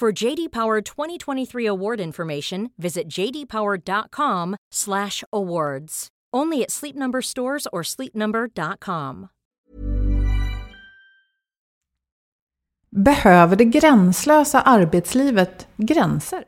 For JD Power 2023 award information, visit jdpower.com/awards. Only at Sleep Number stores or sleepnumber.com. Behöver det gränslösa arbetslivet gränser?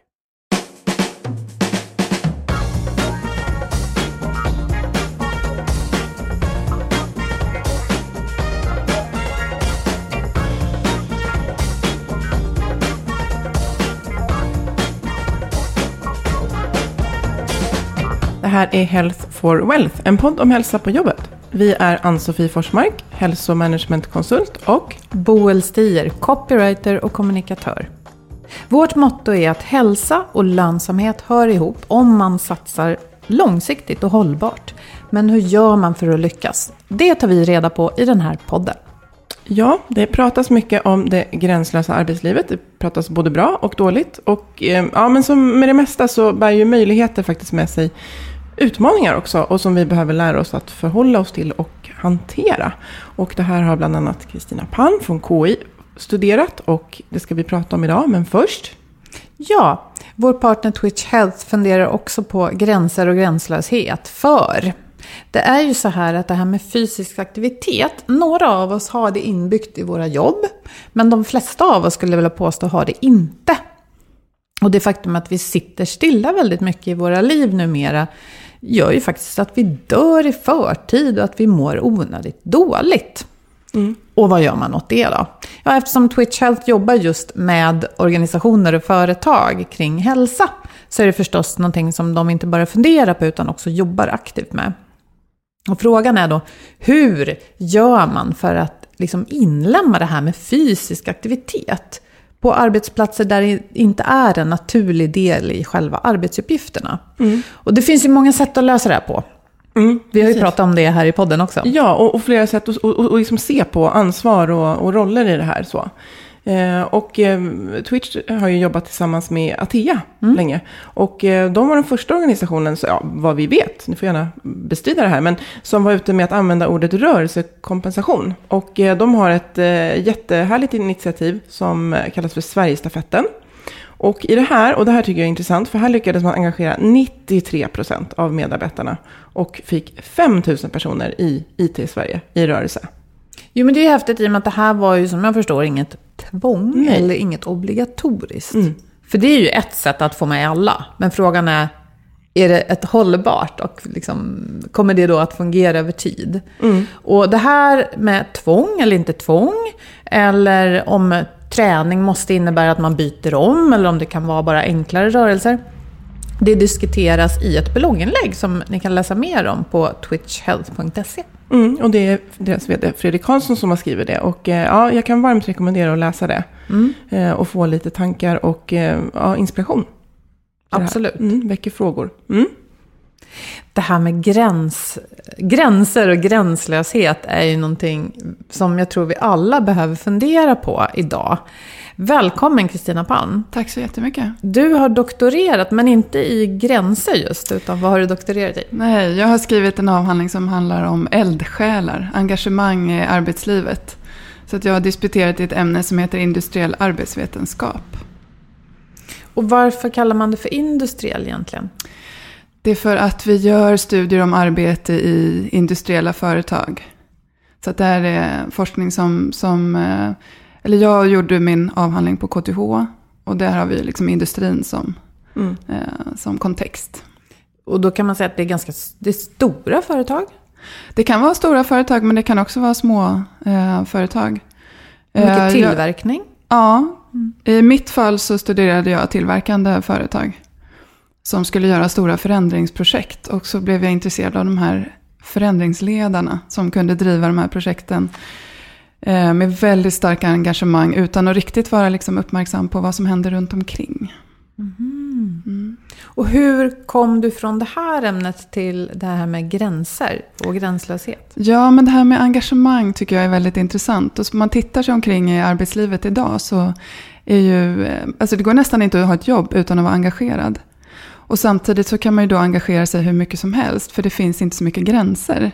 Här är Health for Wealth, en podd om hälsa på jobbet. Vi är Ann-Sofie Forsmark, hälsomanagementkonsult och Boel Stier, copywriter och kommunikatör. Vårt motto är att hälsa och lönsamhet hör ihop om man satsar långsiktigt och hållbart. Men hur gör man för att lyckas? Det tar vi reda på i den här podden. Ja, det pratas mycket om det gränslösa arbetslivet. Det pratas både bra och dåligt. Och eh, ja, men som med det mesta så bär ju möjligheter faktiskt med sig utmaningar också. Och som vi behöver lära oss att förhålla oss till och hantera. Och det här har bland annat Kristina Palm från KI studerat. Och det ska vi prata om idag. Men först Ja, vår partner Twitch Health funderar också på gränser och gränslöshet. För det är ju så här att det här med fysisk aktivitet, några av oss har det inbyggt i våra jobb, men de flesta av oss skulle vilja påstå har det inte. Och det faktum att vi sitter stilla väldigt mycket i våra liv numera gör ju faktiskt att vi dör i förtid och att vi mår onödigt dåligt. Och vad gör man åt det då? Ja, eftersom Twitch Health jobbar just med organisationer och företag kring hälsa så är det förstås någonting som de inte bara funderar på utan också jobbar aktivt med. Och frågan är då, hur gör man för att liksom inlämna det här med fysisk aktivitet på arbetsplatser där det inte är en naturlig del i själva arbetsuppgifterna? Och det finns ju många sätt att lösa det här på. Vi har ju pratat om det här i podden också. Ja, och, och flera sätt att och, och, och liksom se på ansvar och, och roller i det här. Så. Eh, och eh, Twitch har ju jobbat tillsammans med Atea länge. Och eh, de var den första organisationen, så, ja, vad vi vet, ni får gärna bestrida det här, men som var ute med att använda ordet rörelsekompensation. Och de har ett eh, jättehärligt initiativ som kallas för Sverigestafetten. Och i det här, och det här tycker jag är intressant, för här lyckades man engagera 93% av medarbetarna och fick 5 000 personer i IT i Sverige i rörelse. Jo, men det är häftigt i och med att det här var ju som jag förstår inget tvång Nej. eller inget obligatoriskt. För det är ju ett sätt att få med alla. Men frågan är, är det ett hållbart och liksom, kommer det då att fungera över tid? Och det här med tvång eller inte tvång, eller om träning måste innebära att man byter om, eller om det kan vara bara enklare rörelser. Det diskuteras i ett blogginlägg som ni kan läsa mer om på twitchhealth.se. Mm, och det är deras vd Fredrik Karlsson som har skrivit det. Och eh, ja, jag kan varmt rekommendera att läsa det. Eh, och få lite tankar och eh, ja, inspiration. Absolut. Mm, väcker frågor. Mm. Det här med gräns, gränser och gränslöshet är ju någonting som jag tror vi alla behöver fundera på idag. Välkommen Kristina Palm. Tack så jättemycket. Du har doktorerat, men inte i gränser just, utan vad har du doktorerat i? Nej, jag har skrivit en avhandling som handlar om eldsjälar, engagemang i arbetslivet. Så att jag har disputerat i ett ämne som heter industriell arbetsvetenskap. Och varför kallar man det för industriell egentligen? Det är för att vi gör studier om arbete i industriella företag. Så att det här är forskning som, som eh, eller jag gjorde min avhandling på KTH. Och där har vi liksom industrin som, mm. eh, som kontext. Och då kan man säga att det är ganska det är stora företag? Det kan vara stora företag, men det kan också vara små eh, företag. Mycket eh, tillverkning? Jag, ja, mm. i mitt fall så studerade jag tillverkande företag. Som skulle göra stora förändringsprojekt. Och så blev jag intresserad av de här förändringsledarna som kunde driva de här projekten eh, med väldigt starka engagemang utan att riktigt vara liksom uppmärksam på vad som händer runt omkring. Mm. Mm. Och hur kom du från det här ämnet till det här med gränser och gränslöshet? Ja, men det här med engagemang tycker jag är väldigt intressant. Och om man tittar sig omkring i arbetslivet idag så är ju, eh, alltså det går nästan inte att ha ett jobb utan att vara engagerad. Och samtidigt så kan man ju då engagera sig hur mycket som helst, för det finns inte så mycket gränser.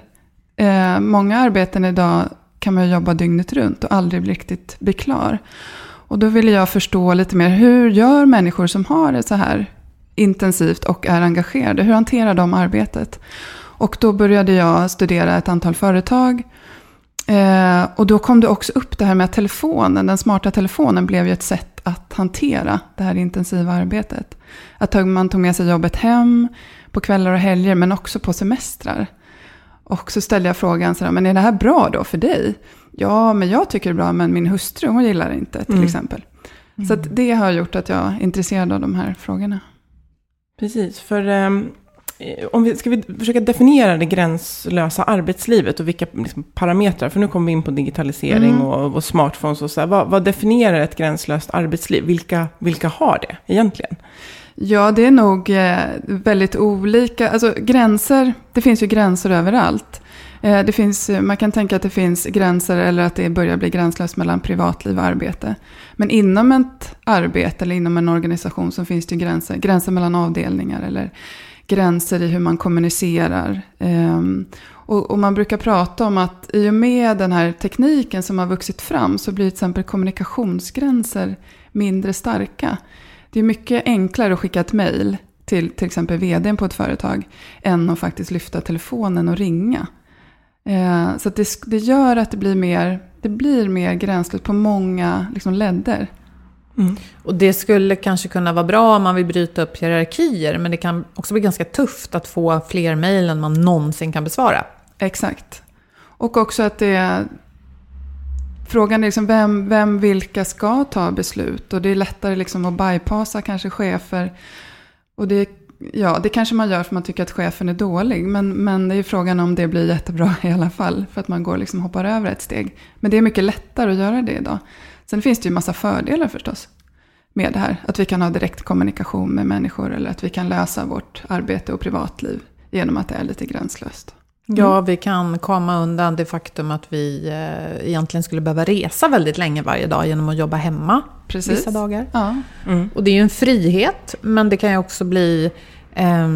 Eh, många arbeten idag kan man ju jobba dygnet runt och aldrig riktigt bli klar. Och då ville jag förstå lite mer, hur gör människor som har det så här intensivt och är engagerade? Hur hanterar de arbetet? Och då började jag studera ett antal företag. Eh, och då kom det också upp det här med att telefonen, den smarta telefonen blev ju ett sätt att hantera det här intensiva arbetet. Att man tog med sig jobbet hem på kvällar och helger men också på semestrar. Och så ställde jag frågan, så men är det här bra då för dig? Ja, men jag tycker det är bra, men min hustru hon gillar det inte till mm. exempel. Mm. Så det har gjort att jag är intresserad av de här frågorna. Precis, för um, om vi, ska vi försöka definiera det gränslösa arbetslivet och vilka liksom, parametrar, för nu kommer vi in på digitalisering mm. och, och, smartphones och så här. Vad, vad, definierar ett gränslöst arbetsliv? Vilka, vilka har det egentligen? Ja, det är nog eh, väldigt olika. Alltså gränser, det finns ju gränser överallt. Eh, det finns, man kan tänka att det finns gränser eller att det börjar bli gränslöst mellan privatliv och arbete. Men inom ett arbete eller inom en organisation så finns det gränser. Gränser mellan avdelningar eller gränser i hur man kommunicerar. Ehm, och, och, man brukar prata om att i och med den här tekniken som har vuxit fram så blir till exempel kommunikationsgränser mindre starka. Det är mycket enklare att skicka ett mejl till till exempel vdn på ett företag än att faktiskt lyfta telefonen och ringa. Eh, så det, det, gör att det blir mer, det blir mer gränslöst på många liksom, ledder. Mm. Och det skulle kanske kunna vara bra om man vill bryta upp hierarkier, men det kan också bli ganska tufft att få fler mejl än man någonsin kan besvara. Exakt. Och också att det, Frågan är liksom vem, vem, vilka ska ta beslut? Och det är lättare liksom att bypassa kanske chefer. Och det, ja, det kanske man gör för man tycker att chefen är dålig. Men, men det är ju frågan om det blir jättebra i alla fall. För att man går liksom hoppar över ett steg. Men det är mycket lättare att göra det idag. Sen finns det ju massa fördelar förstås. Med det här. Att vi kan ha direkt kommunikation med människor. Eller att vi kan lösa vårt arbete och privatliv. Genom att det är lite gränslöst. Mm. Ja, vi kan komma undan det faktum att vi eh, egentligen skulle behöva resa väldigt länge varje dag genom att jobba hemma Precis. vissa dagar. Ja. Mm. Och det är ju en frihet, men det kan ju också bli eh,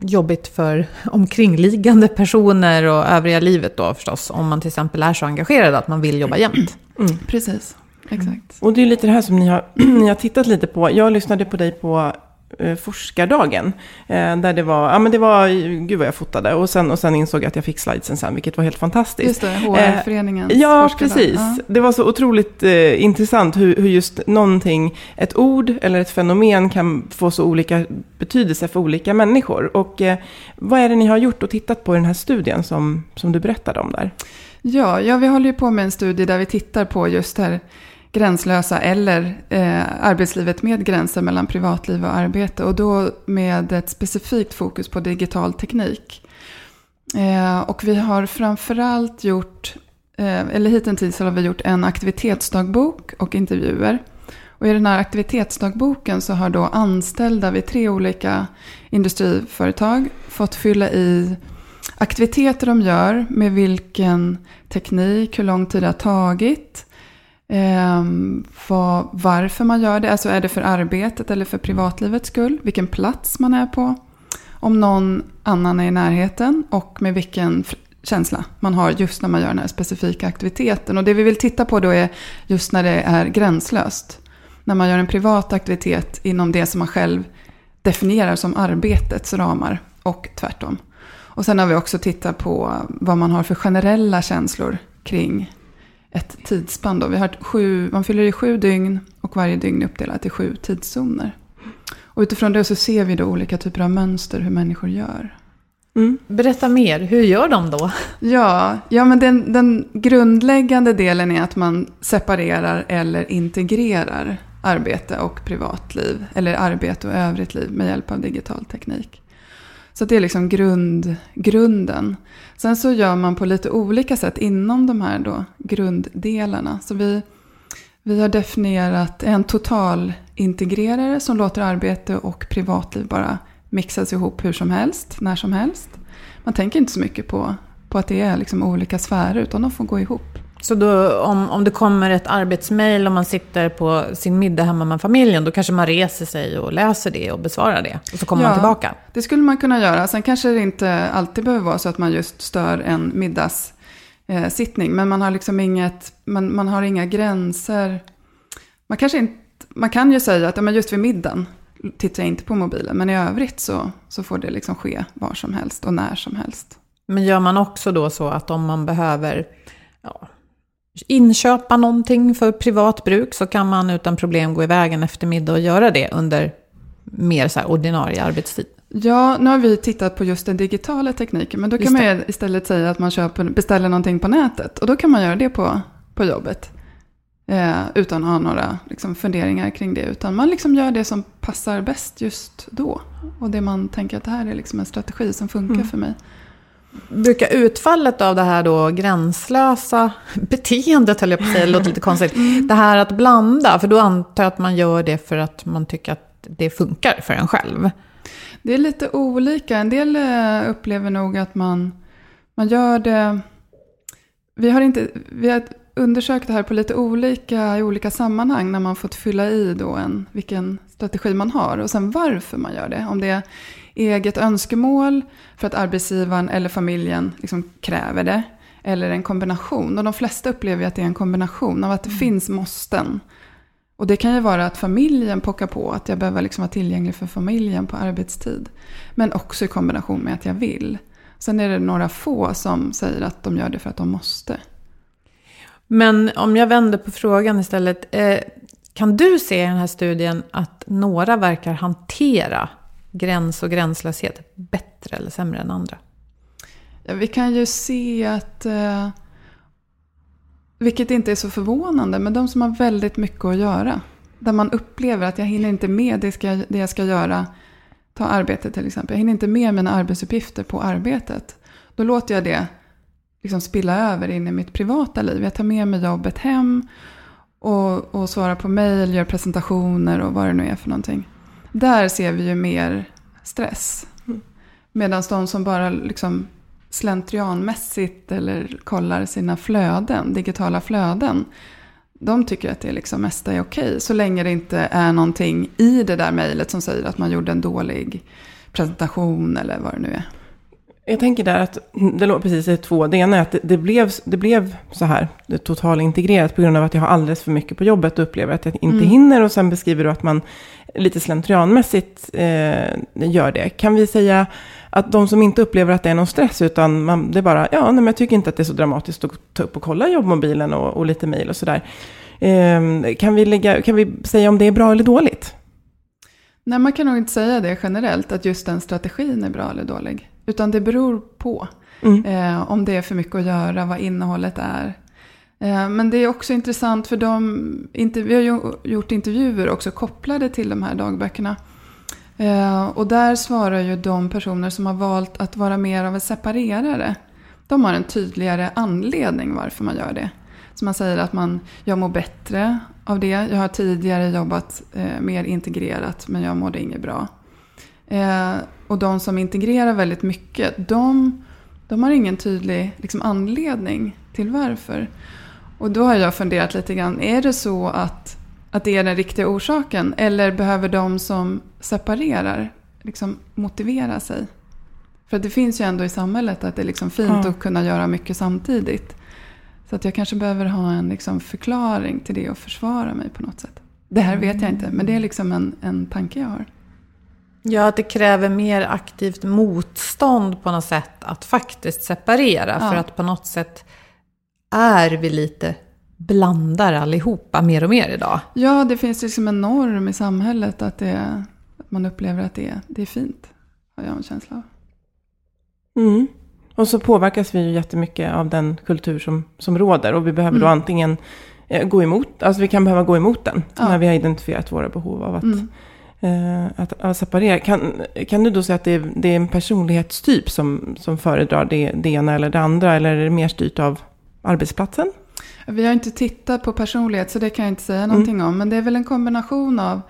jobbigt för omkringliggande personer och övriga livet då förstås. Om man till exempel är så engagerad att man vill jobba jämt. Mm. Precis, exakt. Och det är lite det här som ni har, ni har tittat lite på. Jag lyssnade på dig på eh, forskardagen. Eh, där det var, ja men det var, gud vad jag fotade. Och sen, och sen insåg jag att jag fick slidesen sen, vilket var helt fantastiskt. Just det, HR-föreningens eh, Ja, precis. Ja. Det var så otroligt eh, intressant hur, hur just någonting, ett ord eller ett fenomen kan få så olika betydelse för olika människor. Och eh, vad är det ni har gjort och tittat på i den här studien som, som du berättade om där? Ja, ja, vi håller ju på med en studie där vi tittar på just det här gränslösa eller eh, arbetslivet med gränser mellan privatliv och arbete. Och då med ett specifikt fokus på digital teknik. Eh, och vi har framförallt gjort, eh, eller hittills har vi gjort en aktivitetsdagbok och intervjuer. Och i den här aktivitetsdagboken så har då anställda vid tre olika industriföretag fått fylla i aktiviteter de gör, med vilken teknik, hur lång tid det har tagit, Eh, vad, varför man gör det. Alltså är det för arbetet eller för privatlivets skull? Vilken plats man är på. Om någon annan är i närheten och med vilken känsla man har just när man gör den här specifika aktiviteten. Och det vi vill titta på då är just när det är gränslöst. När man gör en privat aktivitet inom det som man själv definierar som arbetets ramar och tvärtom. Och sen har vi också tittat på vad man har för generella känslor kring ett tidsspann. Då. Vi har sju, man fyller i sju dygn och varje dygn är uppdelat i sju tidszoner. Och utifrån det så ser vi då olika typer av mönster hur människor gör. Mm. Berätta mer, hur gör de då? Ja, ja men den, den grundläggande delen är att man separerar eller integrerar arbete och privatliv. Eller arbete och övrigt liv med hjälp av digital teknik. Så det är liksom grund, grunden. Sen så gör man på lite olika sätt inom de här då grunddelarna. Så vi, vi har definierat en totalintegrerare som låter arbete och privatliv bara mixas ihop hur som helst, när som helst. Man tänker inte så mycket på, på att det är liksom olika sfärer, utan de får gå ihop. Så då, om, om det kommer ett arbetsmail och man sitter på sin middag hemma med familjen, då kanske man reser sig och läser det och besvarar det. Och så kommer ja, man tillbaka. det skulle man kunna göra. Sen kanske det inte alltid behöver vara så att man just stör en middagssittning. Men man har liksom inget, man, man har inga gränser. Man, kanske inte, man kan ju säga att ja, men just vid middagen tittar jag inte på mobilen. Men i övrigt så, så får det liksom ske var som helst och när som helst. Men gör man också då så att om man behöver ja, inköpa någonting för privat bruk så kan man utan problem gå iväg en eftermiddag och göra det under mer så ordinarie arbetstid. Ja, nu har vi tittat på just den digitala tekniken. Men då kan man istället säga att man köper, beställer någonting på nätet. Och då kan man göra det på, på jobbet. Eh, utan att ha några liksom, funderingar kring det. Utan man liksom gör det som passar bäst just då. Och det man tänker att det här är liksom en strategi som funkar mm. för mig. Brukar utfallet av det här då gränslösa beteendet, höll jag på att säga, det låter lite konstigt. Mm. Det här att blanda, för då antar jag att man gör det för att man tycker att det funkar för en själv. Det är lite olika. En del eh, upplever nog att man, man gör det... Vi har, inte, vi har undersökt det här på lite olika, i olika sammanhang när man fått fylla i då en, vilken strategi man har och sen varför man gör det. Om det eget önskemål för att arbetsgivaren eller familjen liksom kräver det. Eller en kombination. Och de flesta upplever att det är en kombination av att det mm. finns måsten. Och det kan ju vara att familjen pockar på att jag behöver liksom vara tillgänglig för familjen på arbetstid. Men också i kombination med att jag vill. Sen är det några få som säger att de gör det för att de måste. Men om jag vänder på frågan istället. Eh, kan du se i den här studien att några verkar hantera gräns och gränslöshet bättre eller sämre än andra? Ja, vi kan ju se att, eh, vilket inte är så förvånande, men de som har väldigt mycket att göra. Där man upplever att jag hinner inte med det, ska, det jag ska göra. Ta arbetet till exempel. Jag hinner inte med mina arbetsuppgifter på arbetet. Då låter jag det liksom spilla över in i mitt privata liv. Jag tar med mig jobbet hem och, och svarar på mejl, gör presentationer och vad det nu är för någonting. Där ser vi ju mer stress. Medan de som bara liksom slentrianmässigt eller kollar sina flöden, digitala flöden. De tycker att det liksom mesta är okej. Så länge det inte är någonting i det där mejlet som säger att man gjorde en dålig presentation eller vad det nu är. Jag tänker där att det låg precis i två. Det ena är att det, det, blev, det blev så här det totalintegrerat på grund av att jag har alldeles för mycket på jobbet och upplever att jag inte mm. hinner. Och sen beskriver du att man lite slentrianmässigt eh, gör det. Kan vi säga att de som inte upplever att det är någon stress, utan man, det är bara, ja, nej, men jag tycker inte att det är så dramatiskt att ta upp och kolla jobbmobilen och, och lite mejl och sådär. Eh, kan, vi kan vi säga om det är bra eller dåligt? Nej, man kan nog inte säga det generellt, att just den strategin är bra eller dålig. Utan det beror på. Mm. Eh, om det är för mycket att göra, vad innehållet är. Eh, men det är också intressant för de, vi har gjort intervjuer också kopplade till de här dagböckerna. Eh, och där svarar ju de personer som har valt att vara mer av en separerare. De har en tydligare anledning varför man gör det. Så man säger att man, jag mår bättre av det. Jag har tidigare jobbat eh, mer integrerat men jag mådde inget bra. Och de som integrerar väldigt mycket, de, de har ingen tydlig liksom, anledning till varför. Och då har jag funderat lite grann, är det så att, att det är den riktiga orsaken? Eller behöver de som separerar liksom motivera sig? För det finns ju ändå i samhället att det är liksom fint ja. att kunna göra mycket samtidigt. Så att jag kanske behöver ha en liksom förklaring till det och försvara mig på något sätt. Det här vet jag inte, men det är liksom en, en tanke jag har. Ja, att det kräver mer aktivt motstånd på något sätt att faktiskt separera. Ja. För att på något sätt är vi lite blandar allihopa mer och mer idag. Ja, det finns liksom en norm i samhället att, det, att man upplever att det, det är fint. Har jag en känsla av. Mm. Och så påverkas vi ju jättemycket av den kultur som, som råder. Och vi behöver mm. då antingen eh, gå emot, alltså vi kan behöva gå emot den. Ja. När vi har identifierat våra behov av att, mm. Eh, att, att, separera. Kan, kan du då säga att det är, det är en personlighetstyp som, som föredrar det, det ena eller det andra? Eller är det mer styrt av arbetsplatsen? Vi har inte tittat på personlighet så det kan jag inte säga någonting mm. om. Men det är väl en kombination av,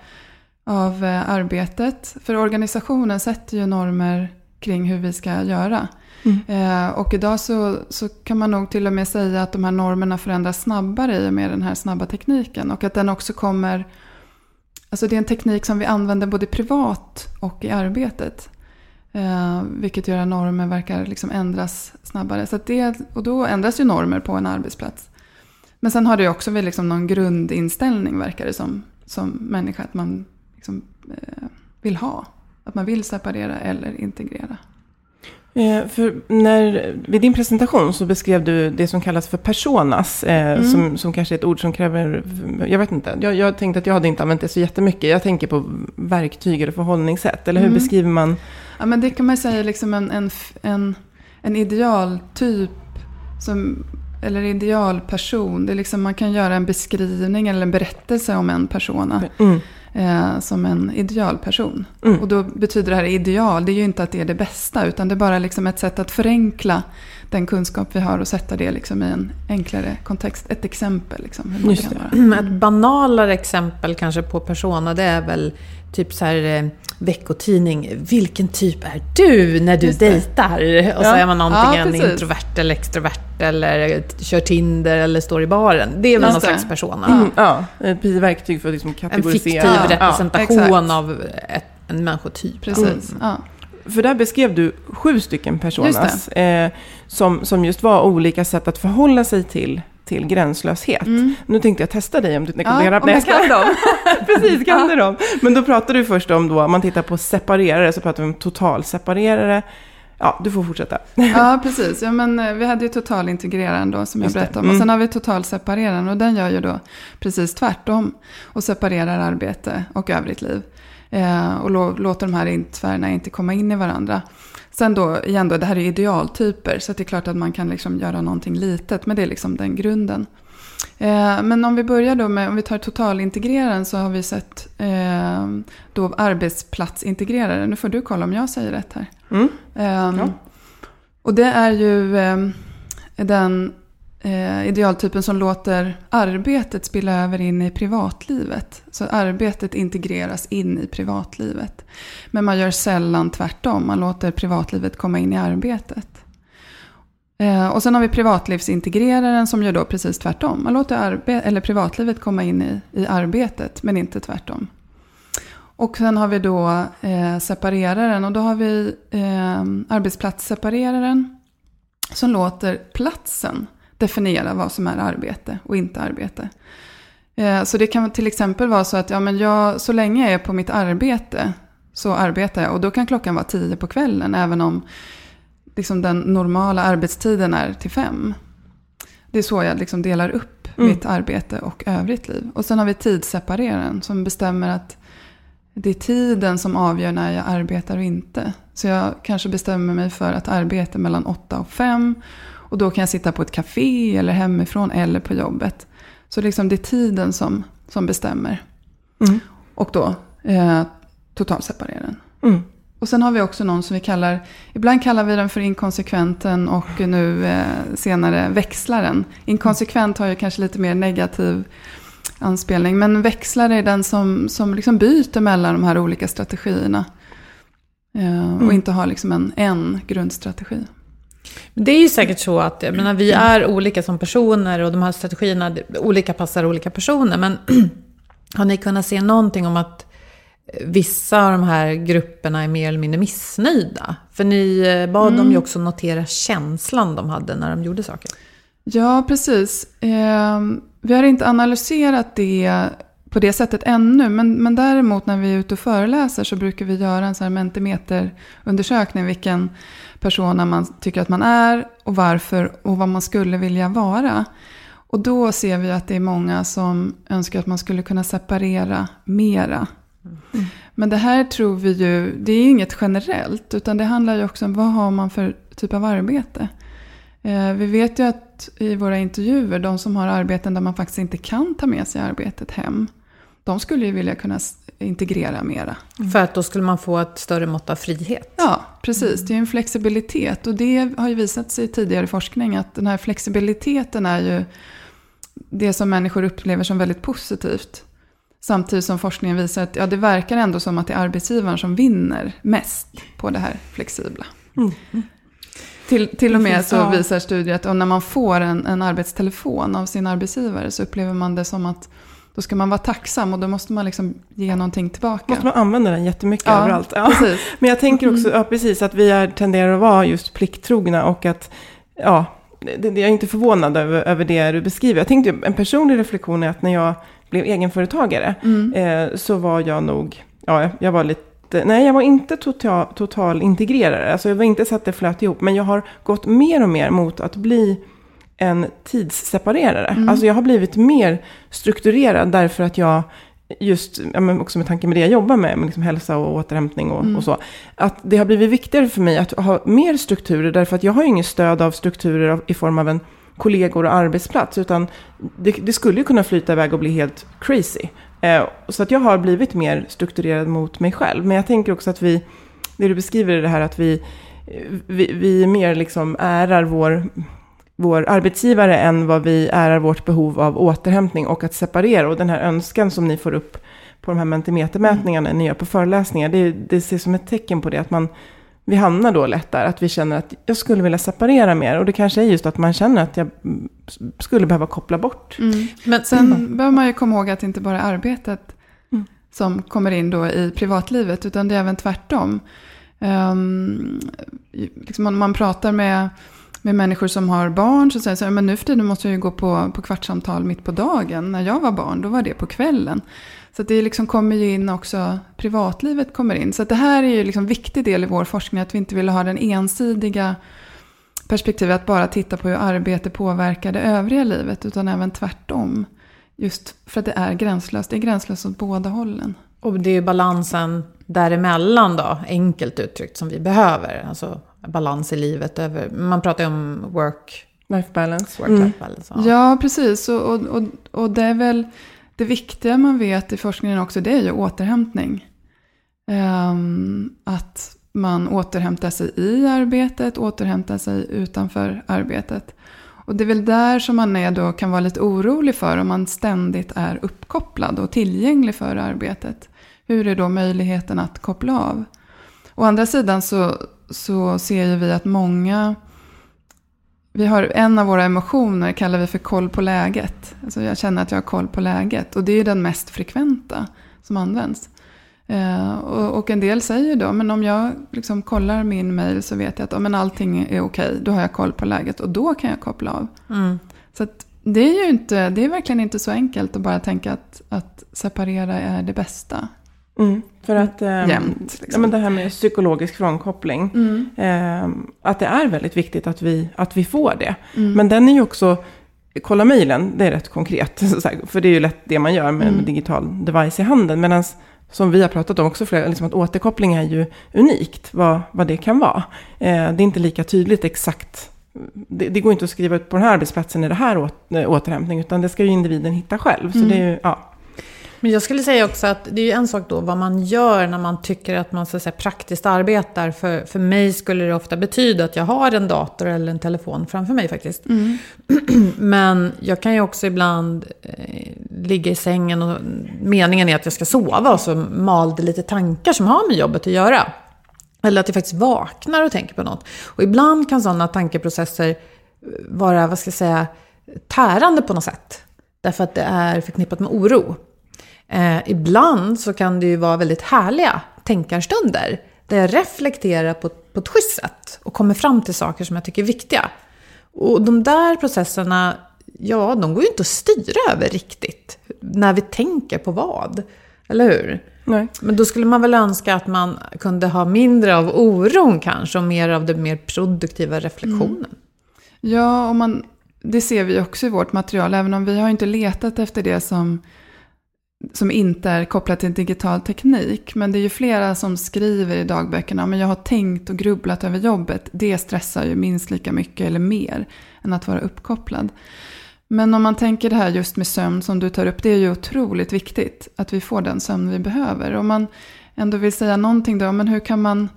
av eh, arbetet. För organisationen sätter ju normer kring hur vi ska göra. Mm. Eh, och idag så, så kan man nog till och med säga att de här normerna förändras snabbare i och med den här snabba tekniken. Och att den också kommer... Alltså det är en teknik som vi använder både privat och i arbetet. Eh, vilket gör att normer verkar liksom ändras snabbare. Så det, och då ändras ju normer på en arbetsplats. Men sen har det också väl liksom någon grundinställning verkar det som, som människa. Att man liksom, eh, vill ha. Att man vill separera eller integrera. Eh, för när, vid din presentation så beskrev du det som kallas för personas, eh, mm. som, som kanske är ett ord som kräver, jag vet inte, jag, jag tänkte att jag hade inte använt det så jättemycket. Jag tänker på verktyg eller förhållningssätt, eller hur mm. beskriver man? Ja men det kan man säga liksom en, en, en, en idealtyp, som, eller idealperson. Det är liksom, man kan göra en beskrivning eller en berättelse om en persona. Mm eh, som en idealperson. Mm. Och då betyder det här ideal, det är ju inte att det är det bästa, utan det är bara liksom ett sätt att förenkla den kunskap vi har och sätta det liksom i en enklare kontext. Ett exempel. Liksom, hur man Just kan vara. Ett banalare exempel kanske på persona, det är väl typ så här eh, veckotidning. Vilken typ är du när du dejtar? Och så är man antingen ja, introvert eller extrovert eller kör Tinder eller står i baren. Det är väl någon slags persona. Mm, ja, ett verktyg för att liksom kategorisera. En fiktiv representation ja, av ett, en människotyp. Precis. Mm. För där beskrev du sju stycken personas eh, som, som just var olika sätt att förhålla sig till till gränslöshet. Mm. Nu tänkte jag testa dig om du kan ja, om jag kan dem. Precis, kan ja. du dem? Men då pratar du först om då, om man tittar på separerare, så pratar vi om totalseparerare. Ja, du får fortsätta. ja, precis. Ja, men eh, vi hade ju totalintegreraren då, som jag berättade om. Mm. Och sen har vi totalsepareraren, och den gör ju då precis tvärtom. Och separerar arbete och övrigt liv. Eh, och låter de här sfärerna inte komma in i varandra. Sen då, igen då, det här är idealtyper, så det är klart att man kan liksom göra någonting litet, men det är liksom den grunden. Eh, men om vi börjar då med, om vi tar totalintegreraren så har vi sett eh, då arbetsplatsintegrerare. Nu får du kolla om jag säger rätt här. Mm. Eh, ja. Och det är ju eh, den eh, idealtypen som låter arbetet spilla över in i privatlivet. Så arbetet integreras in i privatlivet. Men man gör sällan tvärtom, man låter privatlivet komma in i arbetet. Eh, och sen har vi privatlivsintegreraren som gör då precis tvärtom. Man låter arbe- eller privatlivet komma in i, i arbetet, men inte tvärtom. Och sen har vi då eh, separeraren och då har vi eh, arbetsplatssepareraren som låter platsen definiera vad som är arbete och inte arbete. Eh, så det kan till exempel vara så att ja, men jag, så länge jag är på mitt arbete så arbetar jag. Och då kan klockan vara tio på kvällen även om liksom, den normala arbetstiden är till fem. Det är så jag liksom delar upp mm. mitt arbete och övrigt liv. Och sen har vi tidssepareraren som bestämmer att det är tiden som avgör när jag arbetar och inte. Så jag kanske bestämmer mig för att arbeta mellan åtta och fem och då kan jag sitta på ett café eller hemifrån eller på jobbet. Så liksom det är tiden som, som bestämmer. Mm. Och då eh, totalseparera den. Mm. Och sen har vi också någon som vi kallar, ibland kallar vi den för inkonsekventen och nu eh, senare växlaren. Inkonsekvent har ju kanske lite mer negativ anspelning. Men växlare är den som, som liksom byter mellan de här olika strategierna. Eh, och mm. inte har liksom en, en grundstrategi. Det är ju säkert så att jag menar, vi är olika som personer och de här strategierna, olika passar olika personer. Men har ni kunnat se någonting om att vissa av de här grupperna är mer eller mindre missnöjda? För ni eh, bad mm. dem ju också notera känslan de hade när de gjorde saker. Ja, precis. Eh, vi har inte analyserat det på det sättet ännu. Men, men däremot när vi är ute och föreläser så brukar vi göra en sån här mentimeterundersökning. Vilken persona man tycker att man är och varför och vad man skulle vilja vara. Och då ser vi att det är många som önskar att man skulle kunna separera mera. Mm. Men det här tror vi ju, det är inget generellt. Utan det handlar ju också om vad har man för typ av arbete. Eh, vi vet ju att i våra intervjuer, de som har arbeten där man faktiskt inte kan ta med sig arbetet hem de skulle ju vilja kunna integrera mera. Mm. För att då skulle man få ett större mått av frihet? Ja, precis. Mm. Det är en flexibilitet. Och det har ju visat sig i tidigare forskning att den här flexibiliteten är ju det som människor upplever som väldigt positivt. Samtidigt som forskningen visar att ja, det verkar ändå som att det är arbetsgivaren som vinner mest på det här flexibla. Mm. Till, till och med så visar studier att när man får en, en arbetstelefon av sin arbetsgivare så upplever man det som att då ska man vara tacksam och då måste man liksom ge någonting tillbaka. Måste man använda den jättemycket ja, överallt. Ja. Precis. Men jag tänker också, mm. ja, precis, att vi är, tenderar att vara just plikttrogna och att, ja, det, jag är inte förvånad över, över det du beskriver. Jag tänkte, en personlig reflektion är att när jag blev egenföretagare mm. eh, så var jag nog, ja, jag var lite Nej, jag var inte total, total integrerare. Alltså jag var inte så att det flöt ihop. Men jag har gått mer och mer mot att bli en tidsseparerare. Mm. Alltså jag har blivit mer strukturerad därför att jag just, ja, men också med tanke med det jag jobbar med, med liksom hälsa och återhämtning och, mm. och, så. Att det har blivit viktigare för mig att ha mer strukturer, därför att jag har ju ingen stöd av strukturer i form av en kollegor och arbetsplats, utan det, det skulle ju kunna flyta iväg och bli helt crazy. Eh, så att jag har blivit mer strukturerad mot mig själv. Men jag tänker också att vi, det du beskriver är det här att vi, vi, vi mer liksom ärar vår vår arbetsgivare än vad vi ärar vårt behov av återhämtning och att separera. Och den här önskan som ni får upp på de här mentimetermätningarna mm. ni gör på föreläsningar, det, det ses som ett tecken på det. Att man, vi hamnar då lätt där, att vi känner att jag skulle vilja separera mer. Och det kanske är just att man känner att jag skulle behöva koppla bort. Mm. Men sen mm. behöver man ju komma ihåg att det inte bara är arbetet mm. som kommer in då i privatlivet, utan det är även tvärtom. Um, liksom man, man pratar med med människor som har barn så säger så här, men nu för tiden måste jag ju gå på, på kvartssamtal mitt på dagen. När jag var barn, då var det på kvällen. Så det liksom kommer ju in också, privatlivet kommer in. Så det här är ju liksom en viktig del i vår forskning, att vi inte vill ha den ensidiga perspektivet att bara titta på hur arbete påverkar det övriga livet, utan även tvärtom. Just för att det är gränslöst. Det är gränslöst åt båda hållen. Och det är ju balansen däremellan då, enkelt uttryckt, som vi behöver. Alltså balans i livet. Över, man pratar ju om work... Life balance. Work mm. life balance ja. ja, precis. Och, och, och, det är väl det viktiga man vet i forskningen också, det är ju återhämtning. Um, att man återhämtar sig i arbetet, återhämtar sig utanför arbetet. Och det är väl där som man är då kan vara lite orolig för om man ständigt är uppkopplad och tillgänglig för arbetet. Hur är då möjligheten att koppla av? Å andra sidan så, så ser ju vi att många... Vi har en av våra emotioner kallar vi för koll på läget. Alltså jag känner att jag har koll på läget. Och det är den mest frekventa som används. Eh, och, och, en del säger då, men om jag liksom kollar min mail så vet jag att oh, men allting är okej. Då har jag koll på läget och då kan jag koppla av. Mm. Så det är ju inte, det är verkligen inte så enkelt att bara tänka att, att separera är det bästa. Mm, för att ähm, Jämt, liksom. ja, men det här med psykologisk frånkoppling. Mm. Ähm, att det är väldigt viktigt att vi, att vi får det. Mm. Men den är ju också, kolla mejlen, det är rätt konkret. för det är ju lätt det man gör med mm. digital device i handen. Medan som vi har pratat om också, flera, liksom att återkoppling är ju unikt, vad, vad det kan vara. Eh, det är inte lika tydligt exakt det, det, går inte att skriva ut på den här arbetsplatsen är det här åt, återhämtning, utan det ska ju individen hitta själv. Så mm. det är ju, ja. Men jag skulle säga också att det är ju en sak då vad man gör när man tycker att man så att säga, praktiskt arbetar. För, för mig skulle det ofta betyda att jag har en dator eller en telefon framför mig faktiskt. Mm. Men jag kan ju också ibland eh, ligga i sängen och meningen är att jag ska sova och så mal det lite tankar som har med jobbet att göra. Eller att jag faktiskt vaknar och tänker på något. Och ibland kan sådana tankeprocesser vara, vad ska jag säga, tärande på något sätt. Därför att det är förknippat med oro. Eh, ibland så kan det ju vara väldigt härliga tänkarstunder. Där jag reflekterar på, på ett schysst sätt och kommer fram till saker som jag tycker är viktiga. Och de där processerna, ja, de går ju inte att styra över riktigt. När vi tänker på vad. Eller hur? Nej. Men då skulle man väl önska att man kunde ha mindre av oron kanske och mer av den mer produktiva reflektionen. Mm. Ja, och man, det ser vi också i vårt material, även om vi har inte letat efter det som, som inte är kopplat till digital teknik. Men det är ju flera som skriver i dagböckerna, men jag har tänkt och grubblat över jobbet. Det stressar ju minst lika mycket eller mer än att vara uppkopplad. Men om man tänker det här just med sömn som du tar upp, det är ju otroligt viktigt att vi får den sömn vi behöver. Om man ändå vill säga någonting då, men hur kan man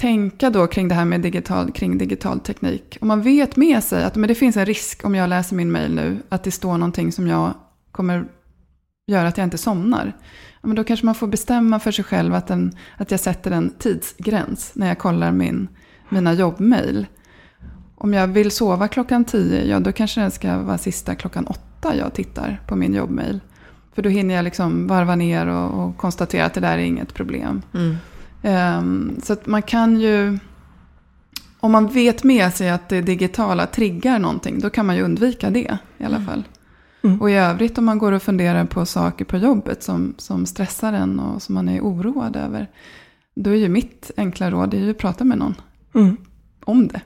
tänka då kring det här med digital, kring digital teknik? Om man vet med sig att men det finns en risk om jag läser min mail nu, att det står någonting som jag kommer göra att jag inte somnar. Ja, men då kanske man får bestämma för sig själv att, den, att jag sätter en tidsgräns när jag kollar min, mina jobbmail. Om jag vill sova klockan tio, ja då kanske det ska vara sista klockan åtta jag tittar på min jobbmail. För då hinner jag liksom varva ner och, och konstatera att det där är inget problem. Mm. Um, så att man kan ju, om man vet med sig att det digitala triggar någonting, då kan man ju undvika det i alla mm. fall. Mm. Och i övrigt om man går och funderar på saker på jobbet som, som stressar en och som man är oroad över. Då är ju mitt enkla råd är ju att prata med någon mm. om det.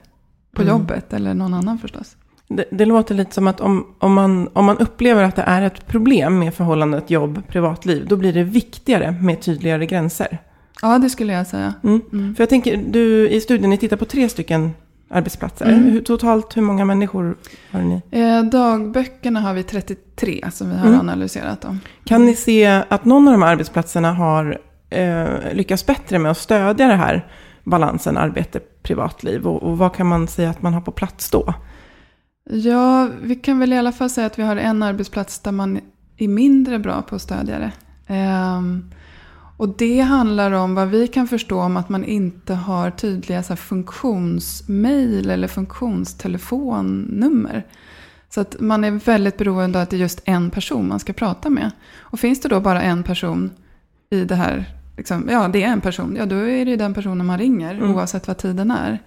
På mm. jobbet eller någon annan förstås. Det, det, låter lite som att om, om, man, om man upplever att det är ett problem med förhållandet jobb-privatliv, då blir det viktigare med tydligare gränser. Ja, det skulle jag säga. Mm. Mm. För jag tänker, du i studien, ni tittar på tre stycken arbetsplatser. Mm. Totalt hur många människor har ni? Eh, dagböckerna har vi 33 som vi har mm. analyserat. Om. Kan ni se att någon av de här arbetsplatserna har eh, lyckats bättre med att stödja det här balansen arbete-privatliv? Och, och vad kan man säga att man har på plats då? Ja, vi kan väl i alla fall säga att vi har en arbetsplats där man är mindre bra på att stödja det. Um, och det handlar om vad vi kan förstå om att man inte har tydliga så här, funktionsmail eller funktionstelefonnummer. Så att man är väldigt beroende av att det är just en person man ska prata med. Och finns det då bara en person i det här, liksom, ja det är en person, ja då är det den personen man ringer mm. oavsett vad tiden är.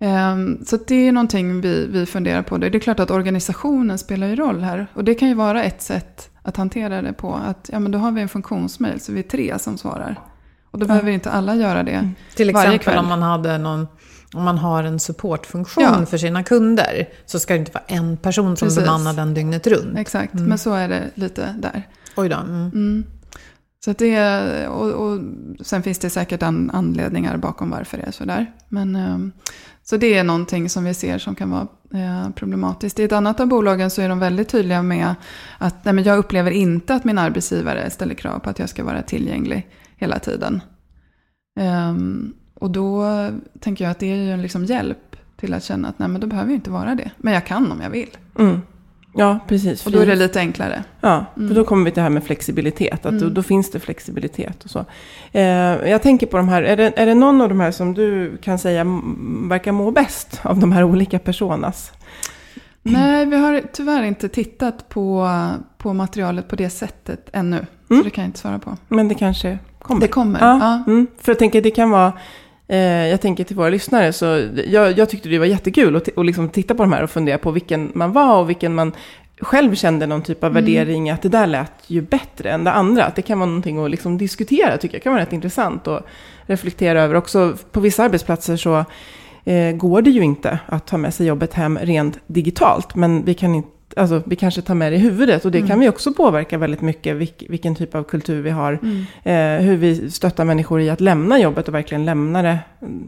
Um, så det är någonting vi, vi funderar på. Det är klart att organisationen spelar ju roll här. Och det kan ju vara ett sätt att hantera det på. Att ja, men då har vi en funktionsmail så vi är tre som svarar. Och då ja. behöver inte alla göra det mm. Till exempel kväll. om man, hade någon, om man har en supportfunktion ja. för sina kunder. Så ska det inte vara en person som Precis. bemannar den dygnet runt. Exakt, mm. men så är det lite där. Oj då. Mm. Så att det, och, och, sen finns det säkert an, anledningar bakom varför det är sådär. Men, ehm, så det är någonting som vi ser som kan vara eh, problematiskt. I ett annat av bolagen så är de väldigt tydliga med att nej, men jag upplever inte att min arbetsgivare ställer krav på att jag ska vara tillgänglig hela tiden. Ehm, och då tänker jag att det är ju en liksom hjälp till att känna att nej, men då behöver jag inte vara det. Men jag kan om jag vill. Mm. Ja, precis. Och då är det lite enklare. Ja, mm. för då kommer vi till det här med flexibilitet. Att mm. då, då, finns det flexibilitet och så. Eh, jag tänker på de här, är det, är det någon av de här som du kan säga verkar må bäst av de här olika personas? Nej, vi har tyvärr inte tittat på, på materialet på det sättet ännu. Mm. Så det kan jag inte svara på. Men det kanske kommer? Det kommer, ja. ja. Mm. För jag tänker, det kan vara jag tänker till våra lyssnare, så jag, jag tyckte det var jättekul att, att liksom titta på de här och fundera på vilken man var och vilken man själv kände någon typ av mm. värdering, att det där lät ju bättre än det andra. Att det kan vara någonting att liksom diskutera, tycker jag kan vara rätt intressant att reflektera över. Också på vissa arbetsplatser så eh, går det ju inte att ta med sig jobbet hem rent digitalt, men vi kan inte alltså, vi kanske tar med det i huvudet. Och det mm. kan vi också påverka väldigt mycket, vilk, vilken typ av kultur vi har. Mm. Eh, hur vi stöttar människor i att lämna jobbet och verkligen lämna det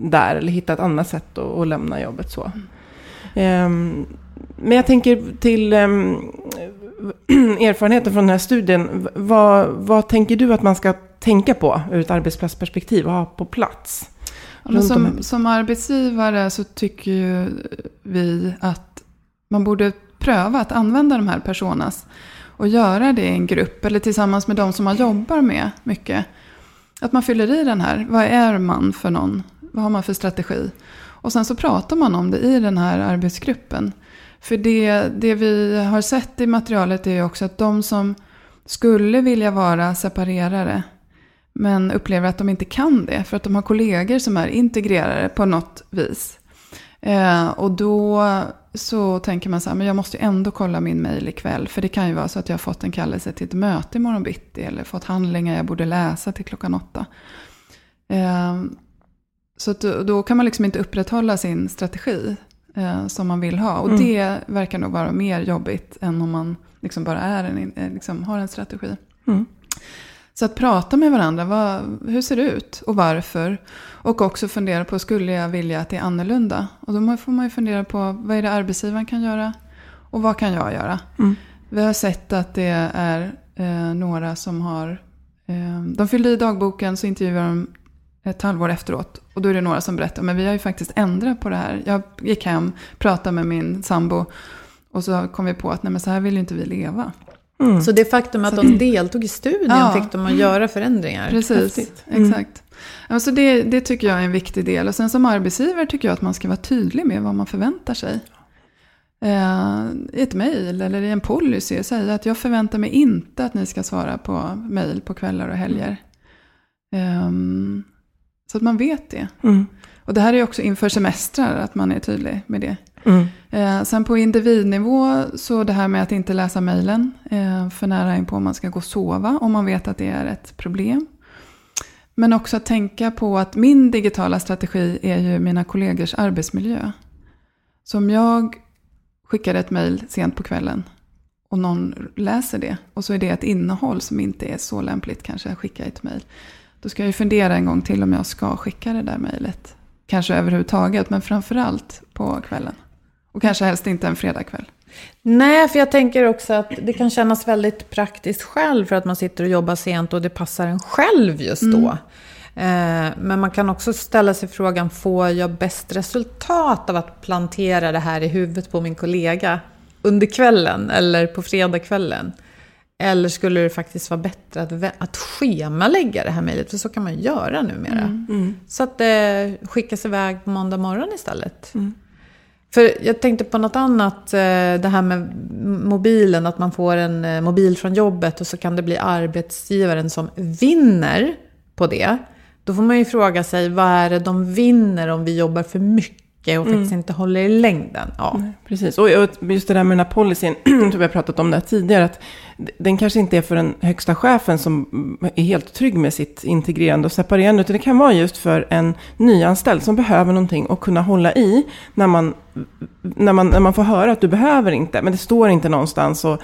där. Eller hitta ett annat sätt att, att lämna jobbet så. Mm. Eh, men jag tänker till eh, erfarenheten från den här studien. Vad, vad tänker du att man ska tänka på ur ett arbetsplatsperspektiv och ha på plats? Ja, som, som arbetsgivare så tycker ju vi att man borde pröva att använda de här personas och göra det i en grupp eller tillsammans med de som man jobbar med mycket. Att man fyller i den här. Vad är man för någon? Vad har man för strategi? Och sen så pratar man om det i den här arbetsgruppen. För det, det vi har sett i materialet är ju också att de som skulle vilja vara separerare men upplever att de inte kan det för att de har kollegor som är integrerare på något vis. Eh, och då så tänker man så här, men jag måste ju ändå kolla min mail ikväll. För det kan ju vara så att jag har fått en kallelse till ett möte imorgon bitti. Eller fått handlingar jag borde läsa till klockan åtta. Eh, så då, då kan man liksom inte upprätthålla sin strategi eh, som man vill ha. Och mm. det verkar nog vara mer jobbigt än om man liksom bara är en, liksom har en strategi. Mm. Så att prata med varandra, vad, hur ser det ut och varför? Och också fundera på, skulle jag vilja att det är annorlunda? Och då får man ju fundera på, vad är det arbetsgivaren kan göra? Och vad kan jag göra? Mm. Vi har sett att det är eh, några som har, eh, de fyllde i dagboken så intervjuade de ett halvår efteråt. Och då är det några som berättar, men vi har ju faktiskt ändrat på det här. Jag gick hem, pratade med min sambo och så kom vi på att nej men så här vill ju inte vi leva. Mm. Så det faktum att de deltog i studien ja. fick dem att göra förändringar. Precis, mm. exakt. Alltså det, det tycker jag är en viktig del. Och sen som arbetsgivare tycker jag att man ska vara tydlig med vad man förväntar sig. Eh, I ett mejl eller i en policy. Säga att jag förväntar mig inte att ni ska svara på mejl på kvällar och helger. Eh, så att man vet det. Mm. Och det här är också inför semestrar, att man är tydlig med det. Mm. Eh, sen på individnivå, så det här med att inte läsa mejlen eh, för nära inpå. om man ska gå och sova, om man vet att det är ett problem. Men också att tänka på att min digitala strategi är ju mina kollegors arbetsmiljö. Så om jag skickar ett mejl sent på kvällen och någon läser det och så är det ett innehåll som inte är så lämpligt kanske att skicka ett mejl. Då ska jag ju fundera en gång till om jag ska skicka det där mejlet. Kanske överhuvudtaget, men framförallt på kvällen. Och kanske helst inte en fredagkväll. Nej, för jag tänker också att det kan kännas väldigt praktiskt själv för att man sitter och jobbar sent och det passar en själv just då. Mm. Eh, men man kan också ställa sig frågan, får jag bäst resultat av att plantera det här i huvudet på min kollega under kvällen eller på fredagskvällen? Eller skulle det faktiskt vara bättre att, att schemalägga det här mejlet? För så kan man göra numera. Mm. Mm. Så att det skickas iväg på måndag morgon istället. Mm. För jag tänkte på något annat, eh, det här med mobilen, att man får en eh, mobil från jobbet och så kan det bli arbetsgivaren som vinner på det. Då får man ju fråga sig, vad är det de vinner om vi jobbar för mycket? Och faktiskt mm. inte håller i längden. Ja. Nej, precis, och just det där med den här policyn, tror vi har pratat om det tidigare, att den kanske inte är för den högsta chefen som är helt trygg med sitt integrerande och separerande, utan det kan vara just för en nyanställd som behöver någonting att kunna hålla i när man, när man, när man får höra att du behöver inte, men det står inte någonstans. Och,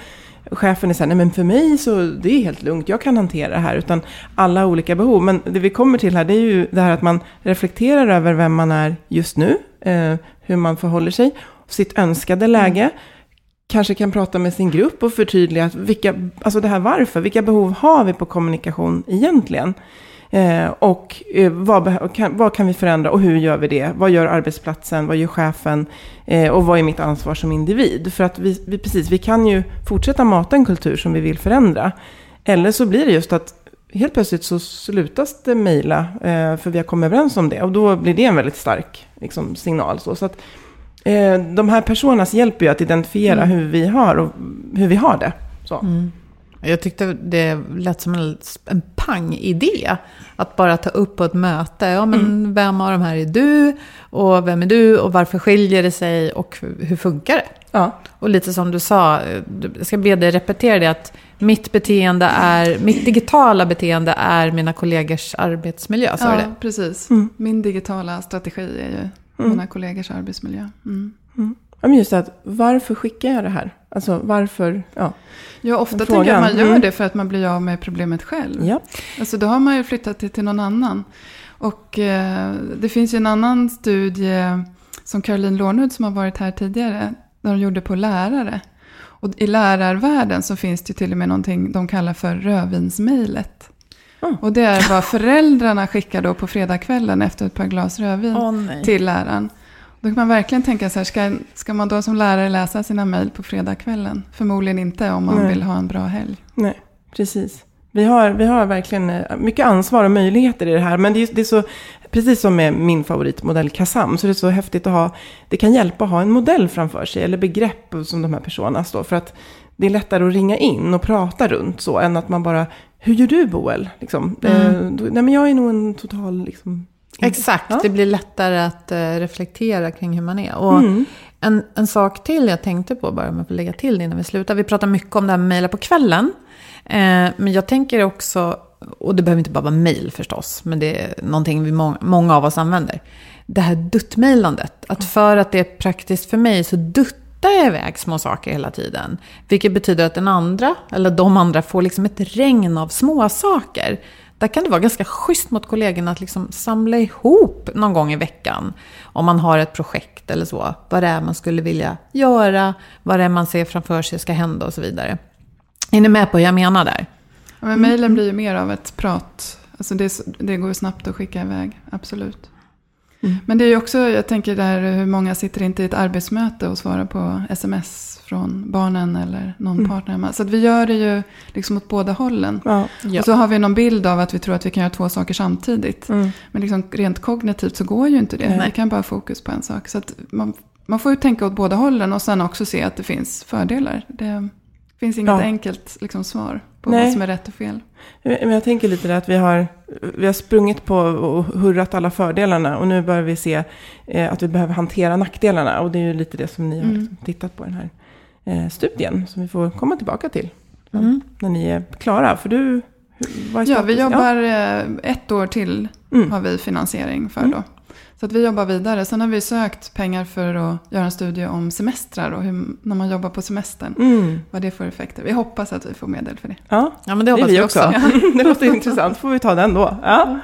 chefen är så här, nej men för mig så det är helt lugnt, jag kan hantera det här, utan alla olika behov. Men det vi kommer till här, det är ju det här att man reflekterar över vem man är just nu, eh, hur man förhåller sig, sitt önskade läge. Mm. Kanske kan prata med sin grupp och förtydliga vilka, alltså det här varför, vilka behov har vi på kommunikation egentligen? Eh, och eh, vad, kan, vad, kan, vi förändra och hur gör vi det? Vad gör arbetsplatsen? Vad gör chefen? Eh, och vad är mitt ansvar som individ? För att vi, vi, precis, vi kan ju fortsätta mata en kultur som vi vill förändra. Eller så blir det just att helt plötsligt så slutas det mejla, eh, för vi har kommit överens om det. Och då blir det en väldigt stark liksom, signal. Så, så att, eh, de här personerna hjälper ju att identifiera mm. hur vi har och hur vi har det. Så. Mm. Jag tyckte det lät som en, en pang-idé. Att bara ta upp på ett möte. Ja, men mm. vem av de här är du? Och vem är du? Och varför skiljer det sig? Och hur funkar det? Ja. Och lite som du sa, jag ska be dig repetera det. Att mitt beteende är, mitt digitala beteende är mina kollegors arbetsmiljö. Sa ja, det? precis. Mm. Min digitala strategi är ju mm. mina kollegors arbetsmiljö. Mm. mm. Ja, men just det, att varför skickar jag det här? Alltså varför? Ja, ja ofta tänker jag att man gör mm. det för att man blir av med problemet själv. Ja. Alltså då har man ju flyttat det till någon annan. Och eh, det finns ju en annan studie som Caroline Lornud som har varit här tidigare. Där de gjorde på lärare. Och i lärarvärlden så finns det till och med någonting de kallar för rödvinsmejlet. Mm. Och det är vad föräldrarna skickar då på fredagskvällen efter ett par glas rödvin oh, till läraren. Då kan man verkligen tänka så här, ska, ska man då som lärare läsa sina mejl på fredagskvällen? Förmodligen inte om man Nej. vill ha en bra helg. Nej, precis. Vi har, vi har verkligen eh, mycket ansvar och möjligheter i det här. Men det är, det är så, precis som med min favoritmodell Kasam, så det är så häftigt att ha, det kan hjälpa att ha en modell framför sig, eller begrepp som de här personerna står. För att det är lättare att ringa in och prata runt så, än att man bara, hur gör du Boel? Liksom. Mm. Eh, nej men jag är nog en total, liksom, Exakt, ja. det blir lättare att uh, reflektera kring hur man är. Och mm. en, en sak till jag tänkte på, bara om jag får lägga till det innan vi slutar. Vi pratar mycket om det här med mejla på kvällen. Eh, men jag tänker också, och det behöver inte bara vara mejl förstås, men det är någonting vi må många av oss använder. Det här duttmejlandet. Att för att det är praktiskt för mig så duttar jag iväg små saker hela tiden. Vilket betyder att den andra, eller de andra, får liksom ett regn av små saker. Där kan det vara ganska schysst mot kollegorna att liksom samla ihop någon gång i veckan. Om man har ett projekt eller så. Vad det är man skulle vilja göra, vad det är man ser framför sig ska hända och så vidare. Är ni med på hur jag menar där? Ja, men mejlen blir ju mer av ett prat. Alltså det, det går snabbt att skicka iväg, absolut. Mm. Men det är ju också, jag tänker där hur många sitter inte i ett arbetsmöte och svarar på sms från barnen eller någon mm. partner. Så vi gör det ju liksom åt båda hållen. Ja. Och så har vi någon bild av att vi tror att vi kan göra två saker samtidigt. Mm. Men liksom rent kognitivt så går ju inte det. Nej. Vi kan bara ha fokus på en sak. Så man, man får ju tänka åt båda hållen och sen också se att det finns fördelar. Det, det finns inget ja. enkelt liksom, svar på Nej. vad som är rätt och fel. Men jag tänker lite där att vi har, vi har sprungit på och hurrat alla fördelarna. Och nu börjar vi se eh, att vi behöver hantera nackdelarna. Och det är ju lite det som ni har mm. Liksom tittat på i den här eh, studien. Som vi får komma tillbaka till. Mm. När ni är klara. För du, vad är Ja, vi jobbar ja. Eh, ett år till. Mm. Har vi finansiering för mm. då. Så att vi jobbar vidare. Sen har vi sökt pengar för att göra en studie om semestrar och hur, när man jobbar på semestern. Mm. Vad det får effekter. Vi hoppas att vi får medel för det. Ja, ja men det hoppas det vi också. också. det låter intressant. får vi ta den då. Ja.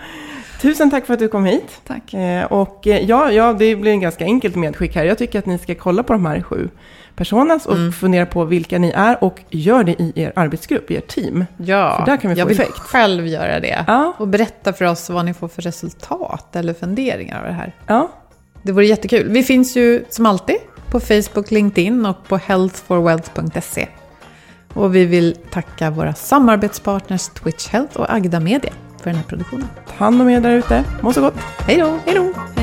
Tusen tack för att du kom hit. Tack. Eh, och eh, ja, ja, det blir en ganska enkelt medskick här. Jag tycker att ni ska kolla på de här sju personas och mm. fundera på vilka ni är och gör det i er arbetsgrupp, i ert team. Ja, för där kan vi få jag vill effekt. själv göra det. Ja. Och berätta för oss vad ni får för resultat eller funderingar av det här. Ja. Det vore jättekul. Vi finns ju som alltid på Facebook, LinkedIn och på healthforwealth.se. Och vi vill tacka våra samarbetspartners Twitch Health och Agda Media för den här produktionen. Ta hand om er där ute. Må så gott. Hej då. Hej då.